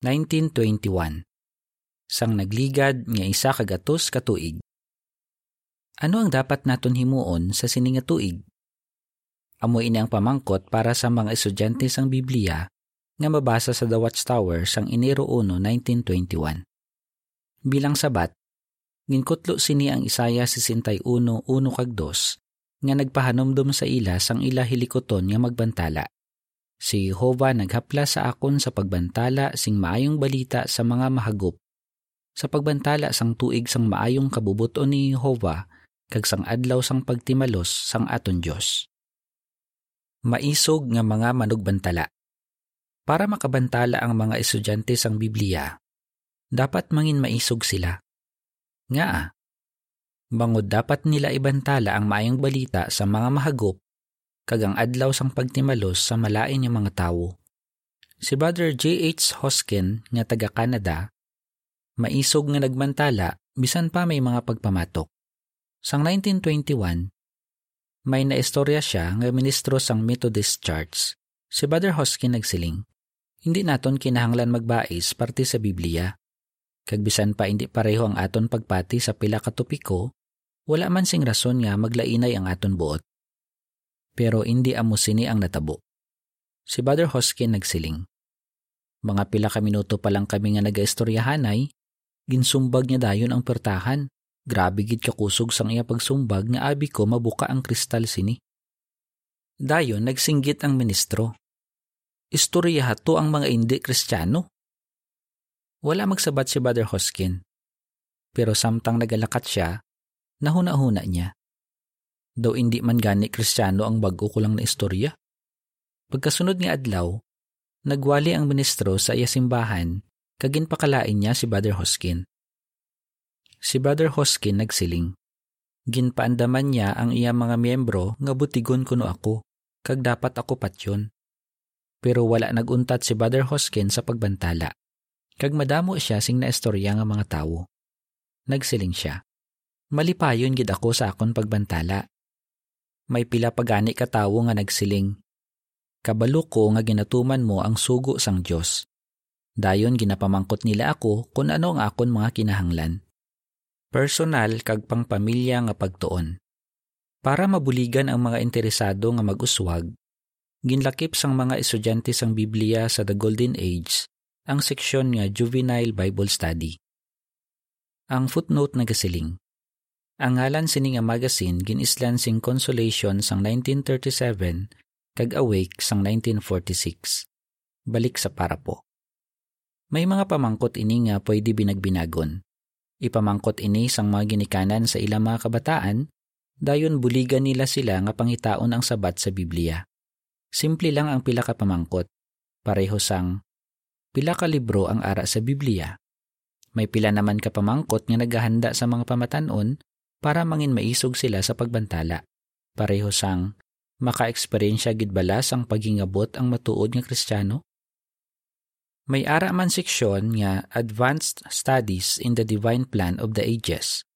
1921 Sang nagligad nga isa kagatos katuig. Ano ang dapat naton himuon sa sininga tuig? Amo ini ang pamangkot para sa mga estudyante sang Biblia nga mabasa sa The Watchtower sang Enero 1, 1921. Bilang sabat, ginkutlo sini ang Isaya 61, 1 kag 2 nga nagpahanomdom sa ila sang ila hilikoton nga magbantala. Si Jehovah naghapla sa akon sa pagbantala sing maayong balita sa mga mahagop. Sa pagbantala sang tuig sang maayong kabubuton ni Jehovah kag sang adlaw sang pagtimalos sang aton Dios. Maisog nga mga manugbantala. Para makabantala ang mga estudyante sang Biblia, dapat mangin maisog sila. Nga bangod dapat nila ibantala ang maayong balita sa mga mahagop kag ang adlaw sang pagtimalos sa malain nga mga tawo. Si Brother J.H. Hoskin nga taga Canada, maisog nga nagmantala bisan pa may mga pagpamatok. Sang 1921, may naistorya siya nga ministro sang Methodist Church. Si Brother Hoskin nagsiling, hindi naton kinahanglan magbais parte sa Biblia. Kag bisan pa hindi pareho ang aton pagpati sa pila ka topiko, wala man sing rason nga maglainay ang aton buot pero hindi amo sini ang natabo. Si Brother Hoskin nagsiling. Mga pila ka minuto pa lang kami nga nagaistoryahanay, ginsumbag niya dayon ang pertahan. Grabe gid kakusog sang iya pagsumbag nga abi ko mabuka ang kristal sini. Dayon nagsinggit ang ministro. Istorya hato ang mga hindi kristyano. Wala magsabat si Brother Hoskin. Pero samtang nagalakat siya, nahuna-huna niya daw hindi man gani kristyano ang bago ko lang na istorya. Pagkasunod nga adlaw, nagwali ang ministro sa iya simbahan, kagin pakalain niya si Brother Hoskin. Si Brother Hoskin nagsiling. Ginpaandaman niya ang iya mga miyembro nga butigon kuno ako, kag dapat ako patyon. Pero wala naguntat si Brother Hoskin sa pagbantala. Kag madamo siya sing naistorya nga mga tawo. Nagsiling siya. Malipayon gid ako sa akon pagbantala may pila pagani katawo nga nagsiling. Kabalo ko nga ginatuman mo ang sugo sang Dios. Dayon ginapamangkot nila ako kung ano ang akon mga kinahanglan. Personal kag pangpamilya nga pagtuon. Para mabuligan ang mga interesado nga mag-uswag, ginlakip sang mga estudyante sang Biblia sa The Golden Age ang seksyon nga Juvenile Bible Study. Ang footnote na gasiling. Ang ngalan sini nga magazine ginislan sing Consolation sang 1937 kag Awake sang 1946. Balik sa para po. May mga pamangkot ini nga pwede binagbinagon. Ipamangkot ini sang mga ginikanan sa ilang mga kabataan, dayon buligan nila sila nga pangitaon ang sabat sa Biblia. Simple lang ang pila ka pamangkot. Pareho sang pila ka libro ang ara sa Biblia. May pila naman ka pamangkot nga naghahanda sa mga pamatanon para mangin maisog sila sa pagbantala. Pareho sang maka-eksperyensya gid bala sang pagingabot ang matuod nga Kristiyano? May ara man seksyon nga Advanced Studies in the Divine Plan of the Ages.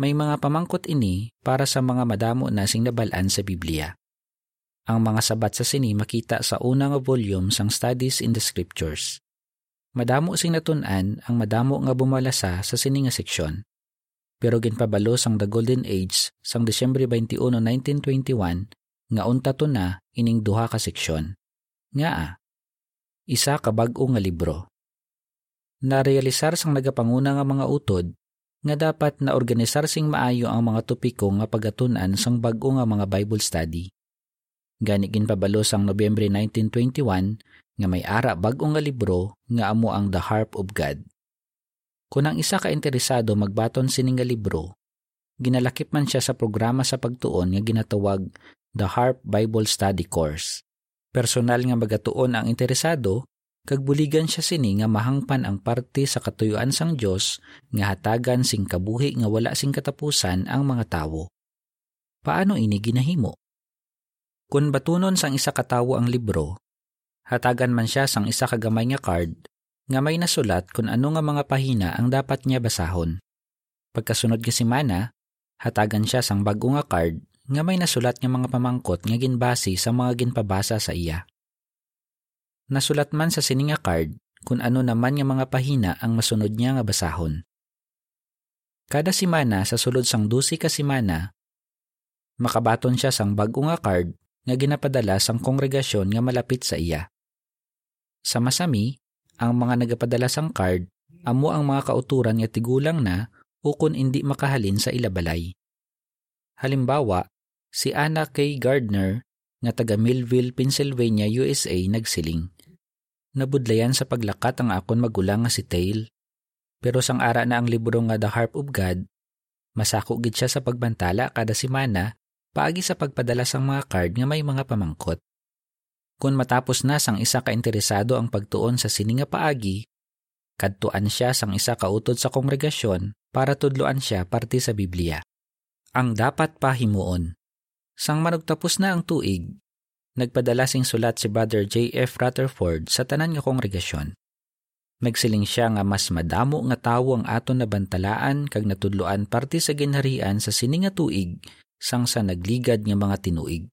May mga pamangkot ini para sa mga madamo na sing nabalaan sa Biblia. Ang mga sabat sa sini makita sa una nga volume sang Studies in the Scriptures. Madamo sing natun-an ang madamo nga bumalasa sa sini nga seksyon pero ginpabalo sang The Golden Age sang Disyembre 21, 1921 nga unta to na ining duha ka seksyon. Nga a, isa ka bag-o nga libro. Narealisar sang nagapanguna nga mga utod nga dapat na organisar sing maayo ang mga topiko nga pagatunan sang bag-o nga mga Bible study. Gani ginpabalo sang Nobyembre 1921 nga may ara bag-o nga libro nga amo ang The Harp of God. Kung ang isa ka interesado magbaton sining nga libro, ginalakip man siya sa programa sa pagtuon nga ginatawag The Harp Bible Study Course. Personal nga magatuon ang interesado, kag buligan siya sini nga mahangpan ang parte sa katuyuan sang Dios nga hatagan sing kabuhi nga wala sing katapusan ang mga tawo. Paano ini ginahimo? Kung batunon sang isa ka tawo ang libro, hatagan man siya sang isa ka gamay nga card nga may nasulat kung ano nga mga pahina ang dapat niya basahon. Pagkasunod nga simana, hatagan siya sang bago nga card nga may nasulat nga mga pamangkot nga ginbasi sa mga ginpabasa sa iya. Nasulat man sa sini nga card kung ano naman nga mga pahina ang masunod niya nga basahon. Kada simana sa sulod sang dusi ka simana, makabaton siya sang bag-o nga card nga ginapadala sang kongregasyon nga malapit sa iya. Sa masami, ang mga nagapadala sang card amo ang mga kauturan nga tigulang na o kung hindi makahalin sa ilabalay. Halimbawa, si Anna K. Gardner nga taga Millville, Pennsylvania, USA nagsiling. Nabudlayan sa paglakat ang akon magulang nga si Tail pero sang ara na ang libro nga The Harp of God, masako gid siya sa pagbantala kada semana paagi sa pagpadala sang mga card nga may mga pamangkot. Kung matapos na sang isa ka interesado ang pagtuon sa sini nga paagi, kadtuan siya sang isa ka utod sa kongregasyon para tudloan siya parte sa Biblia. Ang dapat pahimuon. Sang manugtapos na ang tuig, nagpadala sing sulat si Brother J.F. Rutherford sa tanan nga kongregasyon. Nagsiling siya nga mas madamo nga tawo ang aton nabantalaan kag natudloan parte sa ginharian sa sini nga tuig sang sa nagligad nga mga tinuig.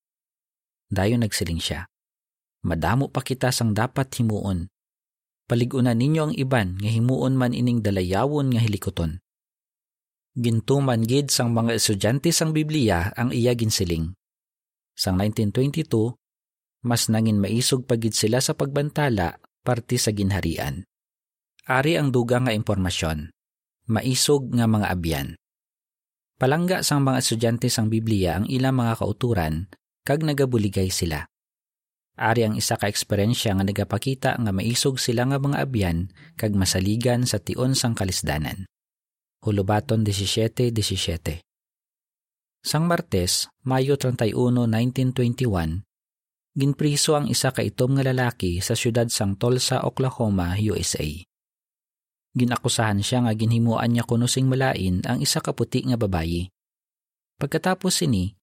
Dayon nagsiling siya. Madamo pa kita sang dapat himuon. Paligunan ninyo ang iban nga himuon man ining dalayawon nga hilikoton. Gintuman gid sang mga estudyante sang Biblia ang iya ginsiling. Sang 1922, mas nangin maisog pagid sila sa pagbantala parte sa ginharian. Ari ang duga nga impormasyon. Maisog nga mga abyan. Palangga sang mga estudyante sang Biblia ang ilang mga kauturan kag nagabuligay sila. Ari ang isa ka eksperyensya nga nagapakita nga maisog sila nga mga abyan kag masaligan sa tion sang kalisdanan. Hulubaton 17:17. Sang Martes, Mayo 31, 1921, ginpriso ang isa ka itom nga lalaki sa siyudad sang Tulsa, Oklahoma, USA ginakusahan siya nga ginhimuan niya kuno sing malain ang isa ka puti nga babayi. Pagkatapos sini,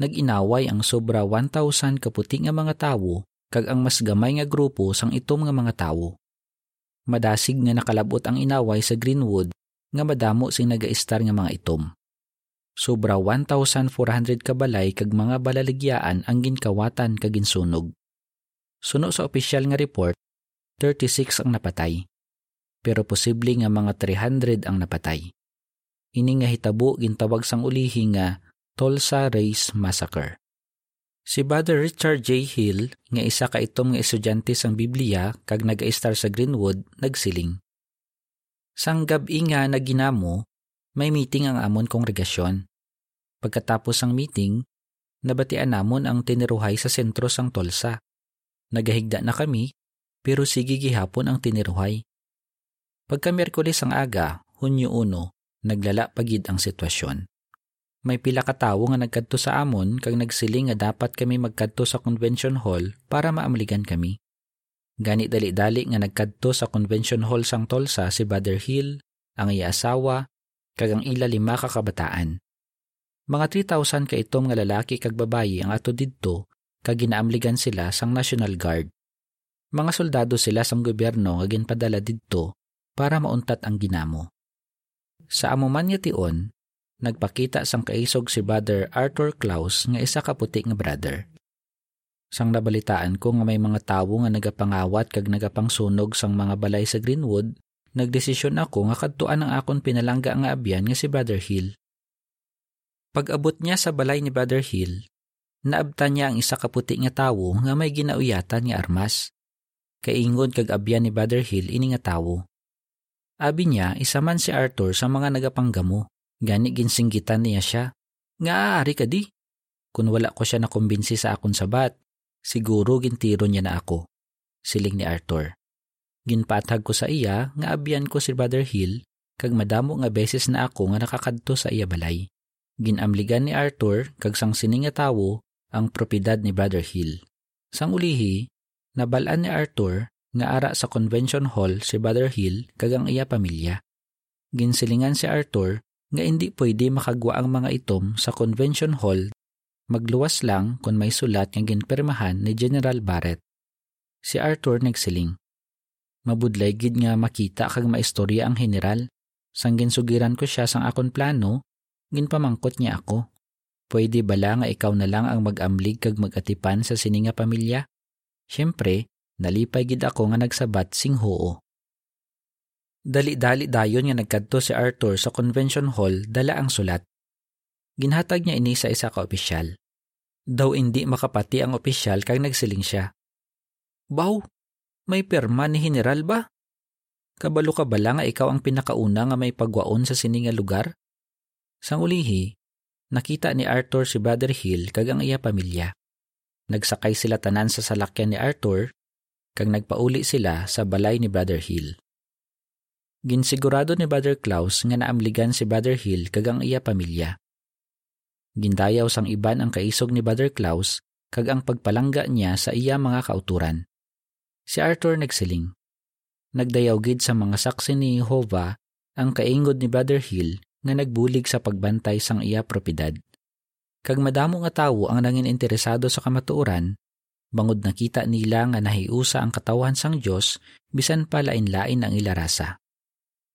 nag-inaway ang sobra 1,000 kaputi nga mga tawo kag ang mas gamay nga grupo sang itom nga mga tawo. Madasig nga nakalabot ang inaway sa Greenwood nga madamo sing nagaistar nga mga itom. Sobra 1,400 kabalay kag mga balaligyaan ang ginkawatan kag ginsunog. Suno sa opisyal nga report, 36 ang napatay pero posible nga mga 300 ang napatay. Ini nga hitabo gintawag sang ulihi nga Tulsa Race Massacre. Si Brother Richard J. Hill, nga isa ka itom nga estudyante sang Biblia kag nag-star sa Greenwood, nagsiling. Sang gabi nga naginamo, may meeting ang amon kongregasyon. Pagkatapos ang meeting, nabatian namon ang tiniruhay sa sentro sang Tulsa. Nagahigda na kami, pero sige gihapon ang tiniruhay. Pagka Miyerkules ang aga, Hunyo 1, naglala pagid ang sitwasyon. May pila ka tawo nga nagkadto sa amon kag nagsiling nga dapat kami magkadto sa convention hall para maamligan kami. Gani dali-dali nga nagkadto sa convention hall sang Tolsa si Brother Hill, ang iya asawa, kag ang ila lima ka kabataan. Mga 3,000 ka itom nga lalaki kag babayi ang ato didto kag ginaamligan sila sang National Guard. Mga soldado sila sang gobyerno nga ginpadala didto para mauntat ang ginamo. Sa amuman nga tion, nagpakita sang kaisog si Brother Arthur Klaus nga isa ka puti nga brother. Sang nabalitaan ko nga may mga tawo nga nagapangawat kag nagapangsunog sang mga balay sa Greenwood, nagdesisyon ako nga kadtuan ang akon pinalangga nga abyan nga si Brother Hill. Pag-abot niya sa balay ni Brother Hill, naabtan niya ang isa ka puti nga tawo nga may ginauyatan nga armas. Kaingod kag abyan ni Brother Hill ini nga tawo. Abi niya, isa man si Arthur sa mga nagapanggamo. Gani ginsinggitan niya siya. Nga aari ka di. Kung wala ko siya nakumbinsi sa akon sabat, siguro gintiro niya na ako. Siling ni Arthur. Ginpatag ko sa iya nga abyan ko si Brother Hill kag madamo nga beses na ako nga nakakadto sa iya balay. Ginamligan ni Arthur kag sang sining nga tawo ang propidad ni Brother Hill. Sang ulihi, nabalaan ni Arthur nga ara sa convention hall si Brother Hill kag ang iya pamilya. Ginsilingan si Arthur nga hindi pwede makagwa ang mga itom sa convention hall magluwas lang kung may sulat nga ginpirmahan ni General Barrett. Si Arthur nagsiling. Mabudlay gid nga makita kag maistorya ang general. Sang ginsugiran ko siya sang akon plano, ginpamangkot niya ako. Pwede bala nga ikaw na lang ang mag-amlig kag mag-atipan sa sininga pamilya? Siyempre, nalipay gid ako nga nagsabat sing hoo. Dali-dali dayon nga nagkadto si Arthur sa convention hall dala ang sulat. Ginhatag niya ini sa isa ka opisyal. Daw hindi makapati ang opisyal kag nagsiling siya. Baw, may perma ni General ba? Kabalo ka bala nga ikaw ang pinakauna nga may pagwaon sa sini nga lugar? Sang ulihi, nakita ni Arthur si Brother Hill kag ang iya pamilya. Nagsakay sila tanan sa salakyan ni Arthur kag nagpauli sila sa balay ni Brother Hill. Ginsigurado ni Brother Klaus nga naamligan si Brother Hill kag ang iya pamilya. Gindayaw sang iban ang kaisog ni Brother Klaus kag ang pagpalangga niya sa iya mga kauturan. Si Arthur nagsiling, nagdayaw gid sa mga saksi ni Jehovah ang kaingod ni Brother Hill nga nagbulig sa pagbantay sang iya propedad. Kag madamo nga tawo ang nangin interesado sa kamatuoran, bangod nakita nila nga nahiusa ang katawhan sang Dios bisan pa lain-lain ang ilarasa.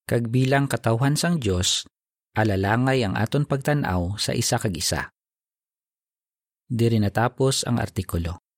Kag bilang katawhan sang Dios, alalangay ang aton pagtanaw sa isa kag isa. Diri natapos ang artikulo.